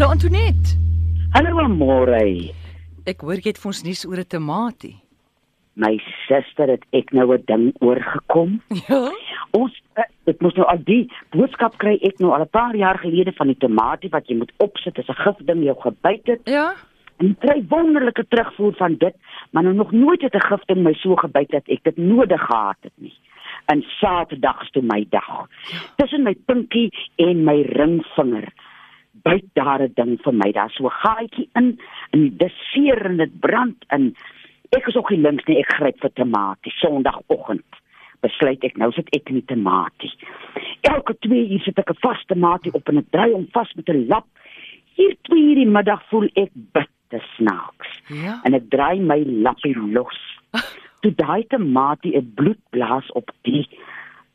Hallo Antoinette. Hallo môre. Ek hoor jy het vir ons nuus oor 'n tamatie. My suster het ek nou 'n ding oorgekom. Ja. Ons eh, ek moes nou al die boodskap kry ek nou al 'n paar jaar gelede van die tamatie wat jy moet opsit as 'n gifding jou gebyt het. Ja. En kry wonderlike terugvoer van dit, maar nou nog nooit het 'n gifding my so gebyt dat ek dit nodig gehad het nie. En Saterdag is toe my dag. Tussen my pinkie en my ringvinger byt daar 'n ding vir my. Daar's so 'n gaatjie in en dit seer en dit brand en ek is ook nie links nie. Ek gryp vir tamatie Sondagoggend. Besluit ek nou sit ek in die tamatie. Elke 2 uur sit ek 'n vaste tamatie op en ek draai hom vas met 'n lap. Hier 2 uur die middag voel ek bitter snaaks Ja. en ek draai my lappie los. Toe daai tamatie 'n bloedblaas op die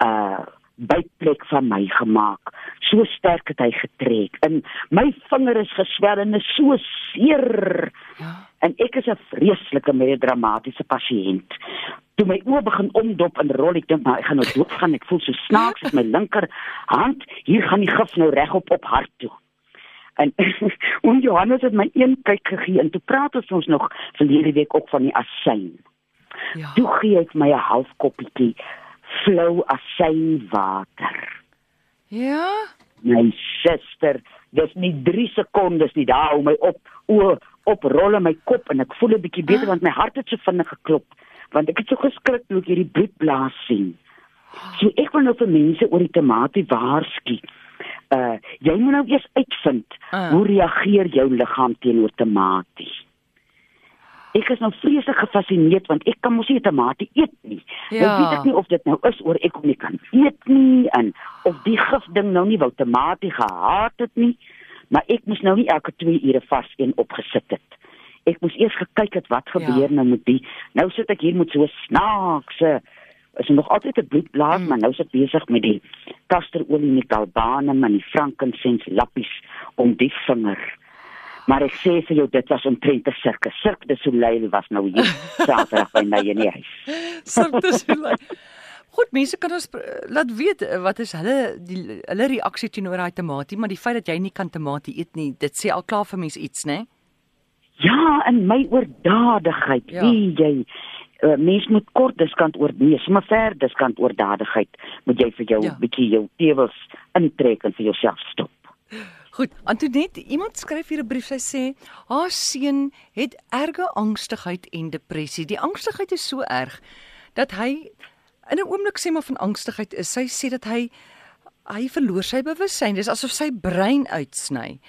uh bytplek van my gemaak. So sterk het hy getrek. En my vinger is geswel en is so seer. Ja. En ek is 'n vreeslike melodramatiese pasiënt. Toe my oë begin omdop en rol, ek dink maar ek gaan nou doodgaan. Ek voel so snaaks met my linker hand. Hier gaan die gif nou regop op hart toe. En en Johannes het my een kyk gegee en toe praat ons ons nog verlede week ook van die asyn. Ja. Toe gee hy my 'n half koppietjie flou asynwater. Ja. My suster, dis nie 3 sekondes nie, daar hou my op. O, oprol in my kop en ek voel 'n bietjie beter want my hart het so vinnig geklop want ek het so geskrik toe ek hierdie bloedblaas sien. So ek wil nou vir mense oor die tamatie waarsku. Uh jy moet nou eers uitvind Ah. hoe reageer jou liggaam teenoor tamatie. Ek is nou vreeslik gefassineerd want ek kan mos nie tamatie eet nie. Nou Ja. weet ek nie of dit nou is oor ek hom nie kan eet nie en of die gifding nou nie wou tamatie gehaat het nie, maar ek moes nou nie elke 2 ure vas een opgesit het. Ek moes eers gekyk het wat gebeur Ja. nou met die. Nou sit ek hier met so snaakse is nog altyd 'n bloedblaas, mm. maar nou is ek besig met die kasterolie die galbanum en die frankincense lappies om die vinger. Maar ek sê vir jou dit was omtrent 'n sirkus. Sirk de Soleil was nou hier Saterdag by my in die huis. Sirte Soleil. Goed, mense kan ons pr- laat weet eh, wat is hulle die hulle reaksie teenoor daai tamatie, maar die feit dat jy nie kan tamatie eet nie, dit sê al klaar vir mense iets, né? Ja, en my oordadigheid, Ja. wie jy uh, mens moet kort diskant oor nee, sommer ver diskant oordadigheid moet jy vir jou Ja. ja. bietjie jou tewels intrek en vir jouself stop. Goed, Antoinette, iemand skryf hier 'n brief. Sy sê haar seun het erge angstigheid en depressie. Die angstigheid is so erg dat hy in 'n oomblik sê maar van angstigheid is. Sy sê dat hy hy verloor sy bewussyn. Dis asof sy brein uitsny.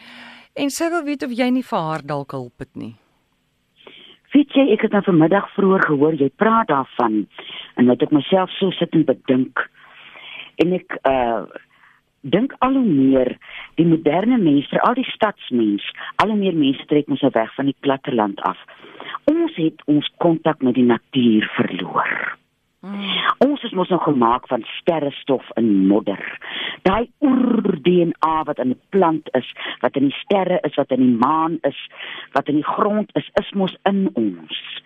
En sy wil weet of jy nie vir haar dalk hulp het nie. Weet jy, ek het nou vanmiddag vroeër gehoor jy praat daarvan en dat ek myself so sit en bedink. En ek uh dink al hoe meer die moderne mens, veral die stadsmens, al hoe meer mense trek ons nou weg van die platteland af. Ons het ons kontak met die natuur verloor. Ons is mos nou gemaak van sterrestof en modder. Daai oer-DNA wat in 'n plant is, wat in die sterre is, wat in die maan is, wat in die grond is, is mos in ons.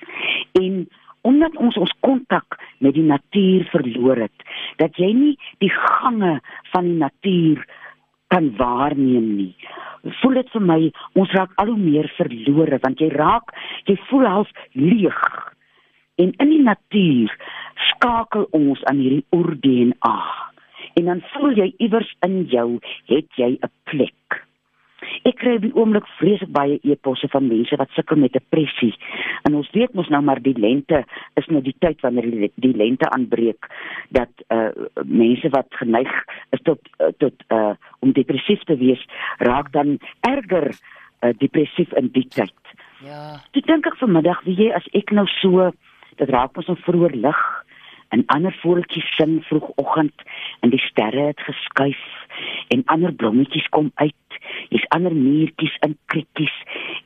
En omdat ons ons kontak met die natuur verloor het, dat jy nie die gange van die natuur kan waarneem nie. Voel dit vir my ons raak al hoe meer verlore want jy raak jy voel half leeg. En in die natuur skakel ons aan hierdie oer-DNA. En dan voel jy iewers in jou het jy 'n plek. Ek kry op die oomblik vreeslik baie e-posse van mense wat sukkel met depressie. En ons weet mos nou maar die lente is nou die tyd wanneer die, die lente aanbreek dat uh mense wat geneig is tot uh, tot uh om depressief te wees, raak dan erger uh, depressief in die tyd. Ja. Toe dink ek vanmiddag, weet jy, as ek nou so dit raak ons nou vroeër lig en ander voeltjies sing vroegoggend en die sterre het geskuif en ander blommetjies kom uit. Hier's ander muurtjies in krietjies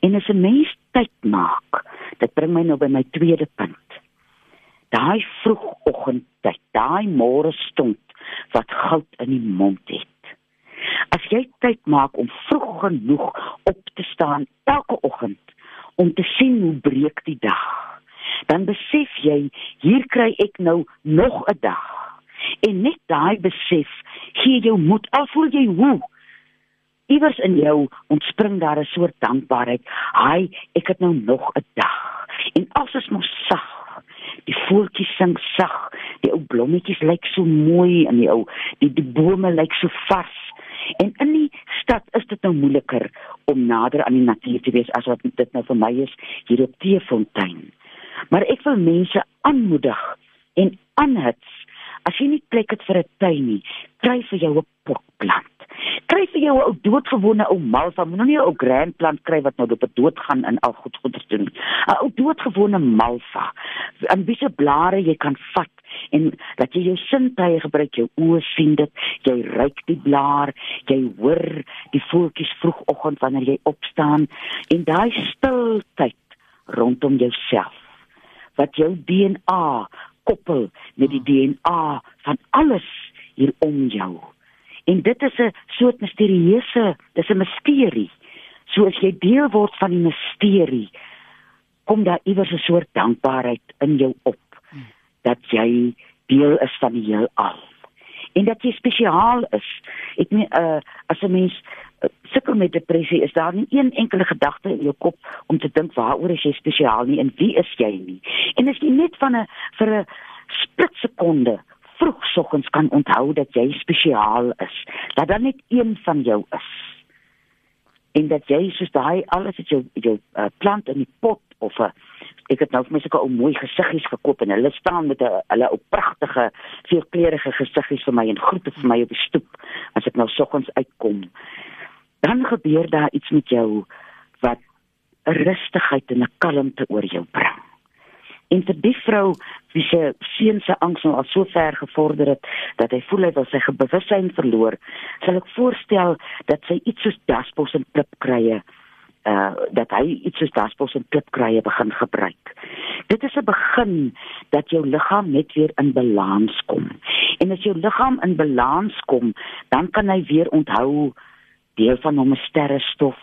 en as 'n mens tyd maak, dit bring my nou by my tweede punt. Daai vroegoggendtyd, daai môre stond wat goud in die mond het. As jy tyd maak om vroeg genoeg op te staan elke oggend om te sien hoe breek die dag, dan besef jy hier kry ek nou nog 'n dag. En net daai besef gee jou moed al voel jy hoe iewers in jou ontspring daar 'n soort dankbaarheid. Haai, ek het nou nog 'n dag. En alles is mos sag. Die voeltjies sing sag. Die ou blommetjies lyk so mooi en die ou die die bome lyk so vars. En in die stad is dit nou moeiliker om nader aan die natuur te wees as wat dit nou vir my is hier op Teefontein. Maar ek wil mense aanmoedig en aanhits as jy nie plek het vir 'n tuin nie, kry vir jou 'n potplant. Kry vir jou 'n ou doodgewone ou malva, moenie nie 'n ou grand plant kry wat nou op 'n dood gaan in al goed goeie doen. 'n Ou doodgewone malva. En wiese blare jy kan vat en dat jy jou sintuie gebruik, jou oë sien dit, jy ruik die blaar, jy hoor die voeltjies vroegoggend wanneer jy opstaan en daai stiltyd rondom jouself wat jou DNA koppel met die DNA van alles hier om jou. En dit is 'n soort misterieuse, dis 'n misterie. So as jy deel word van die misterie, kom daar iewers 'n soort dankbaarheid in jou op dat jy deel is van die heelal. En dat jy spesiaal is. Ek meen uh as 'n mens sukkel met depressie, is daar nie een enkele gedagte in jou kop om te dink waaroor is jy spesiaal nie en wie is jy nie. En as jy net van 'n vir 'n splitsekonde vroegsoggens kan onthou dat jy spesiaal is, dat dan net een van jou is. En dat jy soos daai alles wat jou jou uh, plant in die pot of 'n uh, ek het nou vir my sulke ou mooi gesiggies gekoop en hulle staan met 'n hulle ou pragtige veelkleurige gesiggies vir my en groete vir my op die stoep as ek nou soggens uitkom. Dan gebeur daar iets met jou wat rustigheid en 'n kalmte oor jou bring. En vir die vrou wie se seun se angs nou al so ver gevorder het dat hy voel hy wil sy bewussyn verloor, sal ek voorstel dat sy iets soos daspos en klipkrye uh dat hy iets soos daspos en klipkrye begin gebruik. Dit is 'n begin dat jou liggaam net weer in balans kom. En as jou liggaam in balans kom, dan kan hy weer onthou deel van hom is sterrestof,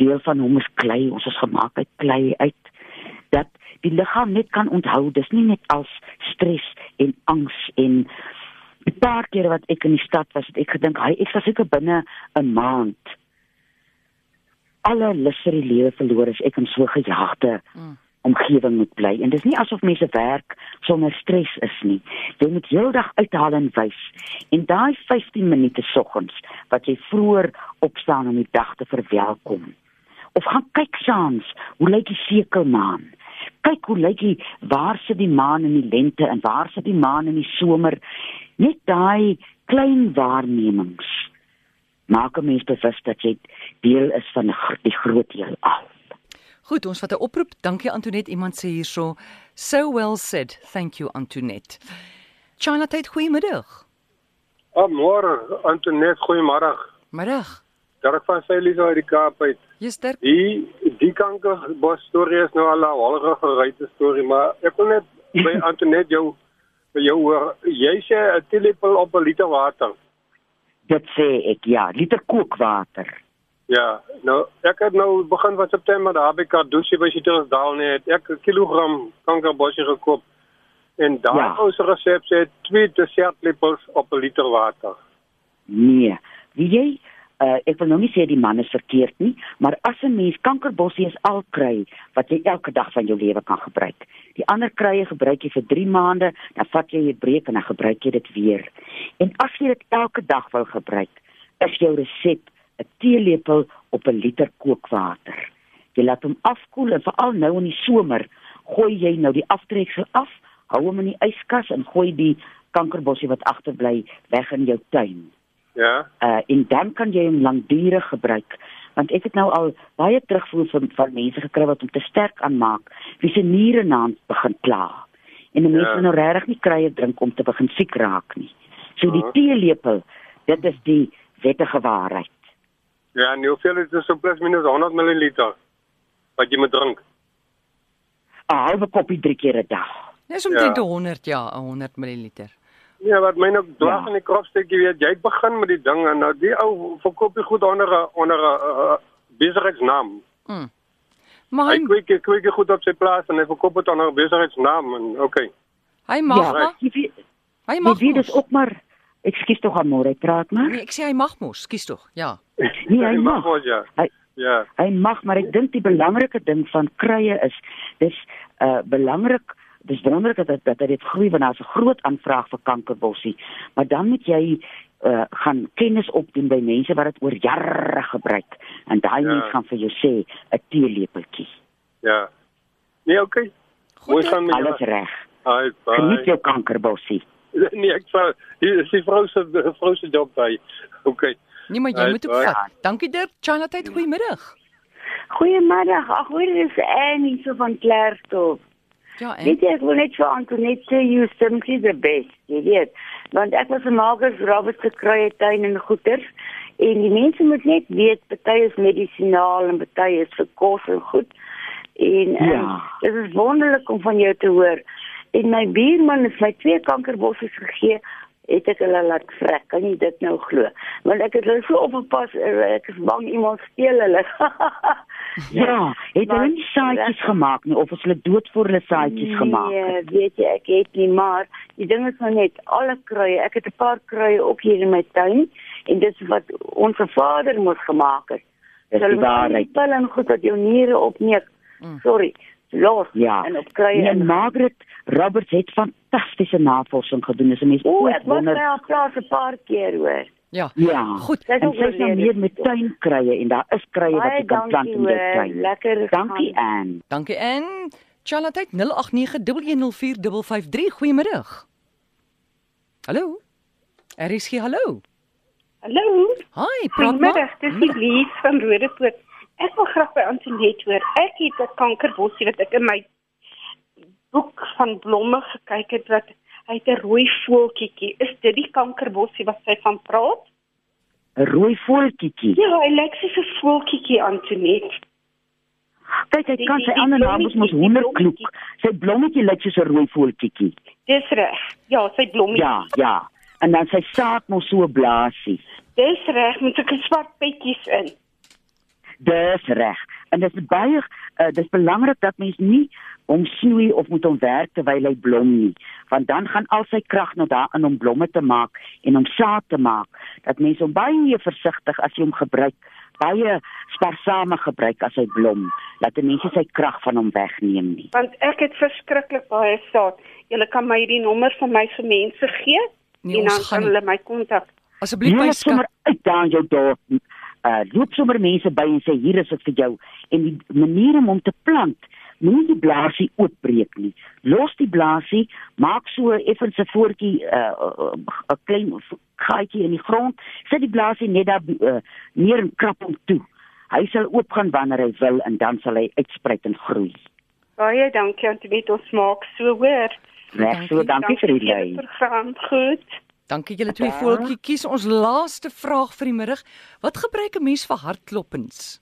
deel van hom is klei, ons is gemaak uit klei uit dat die liggaam net kan onthou. Dis nie net als stres en angs en 'n paar keer wat ek in die stad was het ek gedink hy ek was seker binne 'n maand alle lus vir die lewe verloor as ek in so gejaagde mm. Omgewing moet bly. En dis nie asof mense werk sonder stres is nie. Jy moet heeldag uithaal en wys. En daai 15 minute soggens wat jy vroeër opstaan om die dag te verwelkom. Of gaan kyk saans, hoe lyk die sekelmaan? Kyk hoe lyk die waar sit die maan in die lente en waar sit die maan in die somer? Net daai klein waarnemings maak 'n mens bewus dat jy deel is van die groot heelal. Goed, ons vat 'n oproep. Dankie Antoinette. Iemand sê hierso, so well said. Thank you Antoinette. China tyd goeiemiddag. Ah, môre Antoinette, goeiemôre. Middag. Dirk van Sailisa uit die Kaap uit. Jy's sterk. Die die kankerbos storie is nou al 'n hollige geruite storie, maar ek wil net by Antoinette jou by jou hoor. Jy sê 'n teelepel op 'n liter water dit sê ek ja, liter kookwater. Ja, nou ek het nou begin van September daar by Kardusi by Citrusdal net ek 'n kilogram kankerbosje gekoop. En daar ja. ons resep sê 2 dessertlepels op 'n liter water. Nee, wie jy uh, ek wil nou nie sê die man is verkeerd nie, maar as 'n mens kankerbossie is al kry wat jy elke dag van jou lewe kan gebruik. Die ander krye gebruik jy vir 3 maande, dan vat jy 'n breek en dan gebruik jy dit weer. En as jy dit elke dag wil gebruik, is jou resep 'n teelepel op 'n liter kookwater. Jy laat hom afkoel en veral nou in die somer, gooi jy nou die aftreksel af, hou hom in die yskas en gooi die kankerbossie wat agterbly weg in jou tuin. Ja. Uh en dan kan jy hom lankdurig gebruik want ek het nou al baie terugvoer van van mense gekry wat hom te sterk aanmaak, wie se niere naam begin kla. En mense ja. nou regtig nie krye drink om te begin siek raak nie. So die teelepel, dit is die wettige waarheid. Ja, en hoeveel is dit so plus minus 100 ml wat jy moet drink? 'n Halwe koppie drie keer 'n dag. Dis omtrent ja. 100 ja, 100 ml. Ja, wat my nou dwaas ja. in die kropstukkie weet, jy begin met die ding en nou die ou verkoop jy goed onder 'n onder 'n uh, uh, besigheidsnaam. Mm. Maar hy kyk ek kyk goed op sy plaas en hy verkoop dit onder 'n besigheidsnaam en okay. Hy mag ja, maar. Hy mag. Dit is ook maar Ekskuus tog amore, praat maar. Nee, ek sê hy mag mos, skuis tog. Ja. Nee, hy mag. mag ja. Hy, ja. Hy mag, maar ek dink die belangrike ding van krye is dis uh belangrik dis wonderlik dat dat dit groei want daar's 'n groot aanvraag vir kankerbossie. Maar dan moet jy uh gaan kennis opdoen by mense wat dit oor jare gebruik en daai ja. mense gaan vir jou sê 'n teelepeltjie. Ja. Nee, okay. Goed, gaan met alles reg. Hi, bye. Geniet jou kankerbossie. Nee, ek sê dis die vrou se vrou se job by. Okay. Nee, maar jy moet ook vat. Dankie Dirk. Chanatheid, goeiemiddag. Goeiemiddag. Ag, hoor dis Annie so van Klerksdorp. Ja, en Weet jy, ek wil net vir Antoinette sê you simply the best. Jy weet, want ek was 'n makers Robert gekry het tuin en goeders en die mense moet net weet party is medisinaal en party is vir kos en goed. En ja. um, dit is wonderlik om van jou te hoor. En my buurman het my twee kankerbosse gegee het ek hulle laat vrek. Kan jy dit nou glo? Want ek het hulle so opgepas, eh, ek is bang iemand steel hulle. ja, het hulle nie saadjies gemaak nie of is hulle dood voor hulle saadjies nee, gemaak? Nee, weet jy, ek het nie, maar die ding is nou net alle kruie. Ek het 'n paar kruie ook hier in my tuin en dit is wat ons vader moes gemaak het. Dis die waarheid. Hulle het goed dat jou niere opneek. Mm. Sorry los ja. en op kry en Margaret Roberts het fantastiese navorsing gedoen. Dis 'n mens O, ek was by haar plaas 'n paar keer hoor. Ja. Ja. Goed. Sy is nou meer met tuinkrye en daar is krye wat jy kan plant in jou tuin. Lekker. Dankie Ann. Dankie Ann. Charlotte 0891104553. Goeiemiddag. Hallo. Er is hier hallo. Hallo. Hi, Goeiemiddag. Dis Lies van Rodepoort. Ek wil graag by Antoinette hoor. Ek het 'n kankerbossie wat ek in my boek van blomme gekyk het wat hy het 'n rooi voeltjie. Is dit die kankerbossie wat sy van praat? 'n Rooi voeltjie. Ja, hy lyk soos 'n voeltjie Antoinette. Kyk, hy kan sy ander naam mos honderdkloek. Sy blommetjie lyk soos 'n rooi voeltjie. Dis reg. Ja, sy blommetjie. Ja, ja. En dan sy saad mos so blaasie. Dis reg, met 'n swart petjies in. Dis reg. En dit is baie uh, dis belangrik dat mens nie hom snoei of moet hom werk terwyl hy blom nie, want dan gaan al sy krag nou daarin om blomme te maak en om saad te maak. Dat mens hom baie versigtig as jy hom gebruik, baie sparsame gebruik as hy blom, dat mense sy krag van hom wegneem nie. Want ek het verskriklik baie saad. Jy kan my die nommer van my vir mense gee nee, en dan kan hulle my kontak. Asseblief my sommer uit daar jou dorp uh loop sommer mense by en sê hier is dit vir jou. En die manier om hom te plant moenie die blaasie oopbreek nie. Los die blaasie maak so effens 'n voetjie 'n uh, uh, klein gaatjie in die grond sit die blaasie net daar uh, neer en krap hom toe. Hy sal oopgaan wanneer hy wil en dan sal hy uitsprei en groei. Baie dankie aan dit ons maak so hoor. Reg so dankie. vir die lei goed Dankie julle twee voeltjie kies ons laaste vraag vir die middag. Wat gebruik 'n mens vir hartkloppings?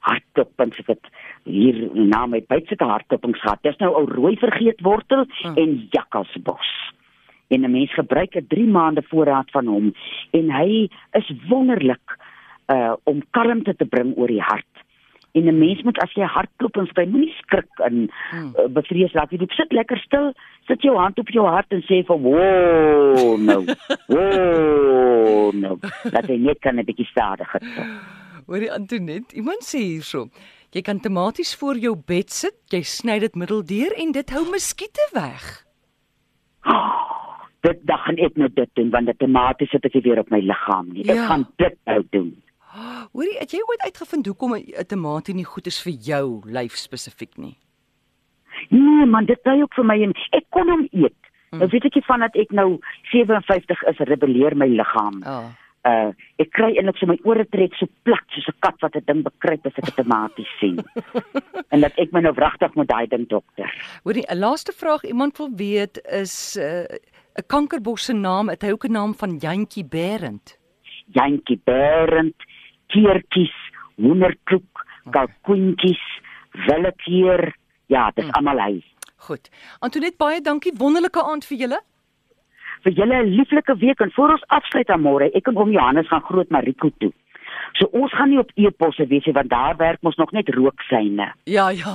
Hartkloppings wat hier na my byt sit hartkloppings gehad. Dis nou ou rooi vergeetwortel hmm. en jakkalsbos. En 'n mens gebruik 'n 3 maande voorraad van hom en hy is wonderlik uh om kalmte te bring oor die hart en 'n mens moet as jy hartklop en skry moenie skrik en hmm. uh, bevrees. Laat jy sit lekker stil sit jou hand op jou hart en sê vir wo no wo no dat jy net kan 'n bietjie stadiger hoor die Antonet iemand sê hierso jy kan tematies voor jou bed sit jy sny dit middeldeur en dit hou muskiete weg. Oh, dit dan gaan ek net dit doen want dit tematies sit ek weer op my liggaam nie. Ek ja. gaan dit nou doen Hoorie, het jy ooit uitgevind hoekom 'n tamatie nie goed is vir jou lyf spesifiek nie? Nee, man, dit sê ook vir my en ek kon hom eet. Mm. Nou weet ek nie van dat ek nou 57 is, rebelleer my liggaam. Oh. Uh, ek kry eintlik so my ore trek so plat soos 'n kat wat 'n ding bekruip as ek 'n tamatie sien. en dat ek my nou wragtig moet daai ding dokter. Hoorie, 'n laaste vraag iemand wil weet is 'n uh, kankerbos se naam, het hy ook 'n naam van Jantjie Berend? Jantjie Berend keertjies, hoenderkoek, kalkoentjies, willekeer. Ja, dit is hmm. almal hy. Goed. Antoinette, baie dankie. Wonderlike aand vir julle. Vir julle 'n lieflike week en voor ons afsluit aan môre, ek en oom Johannes gaan Groot Mariko toe. So ons gaan nie op e-posse wees nie want daar werk ons nog net rooksyne. Ja, ja.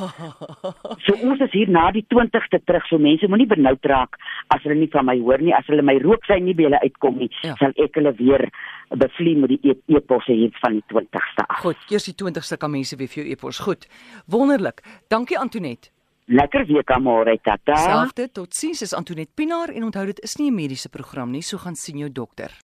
so ons is hier na die 20ste terug, so mense moenie benoud raak as hulle nie van my hoor nie. As hulle my rooksyne nie by hulle uitkom nie, ja. sal ek hulle weer bevlie met die e-, e-posse hier van die 20ste af. Goed, eers die 20ste kan mense weer vir jou e-pos. Goed. Wonderlik. Dankie Antoinette. Lekker week almore tata. Selfde, totsiens is Antoinette Pinaar en onthou dit is nie 'n mediese program nie, so gaan sien jou dokter.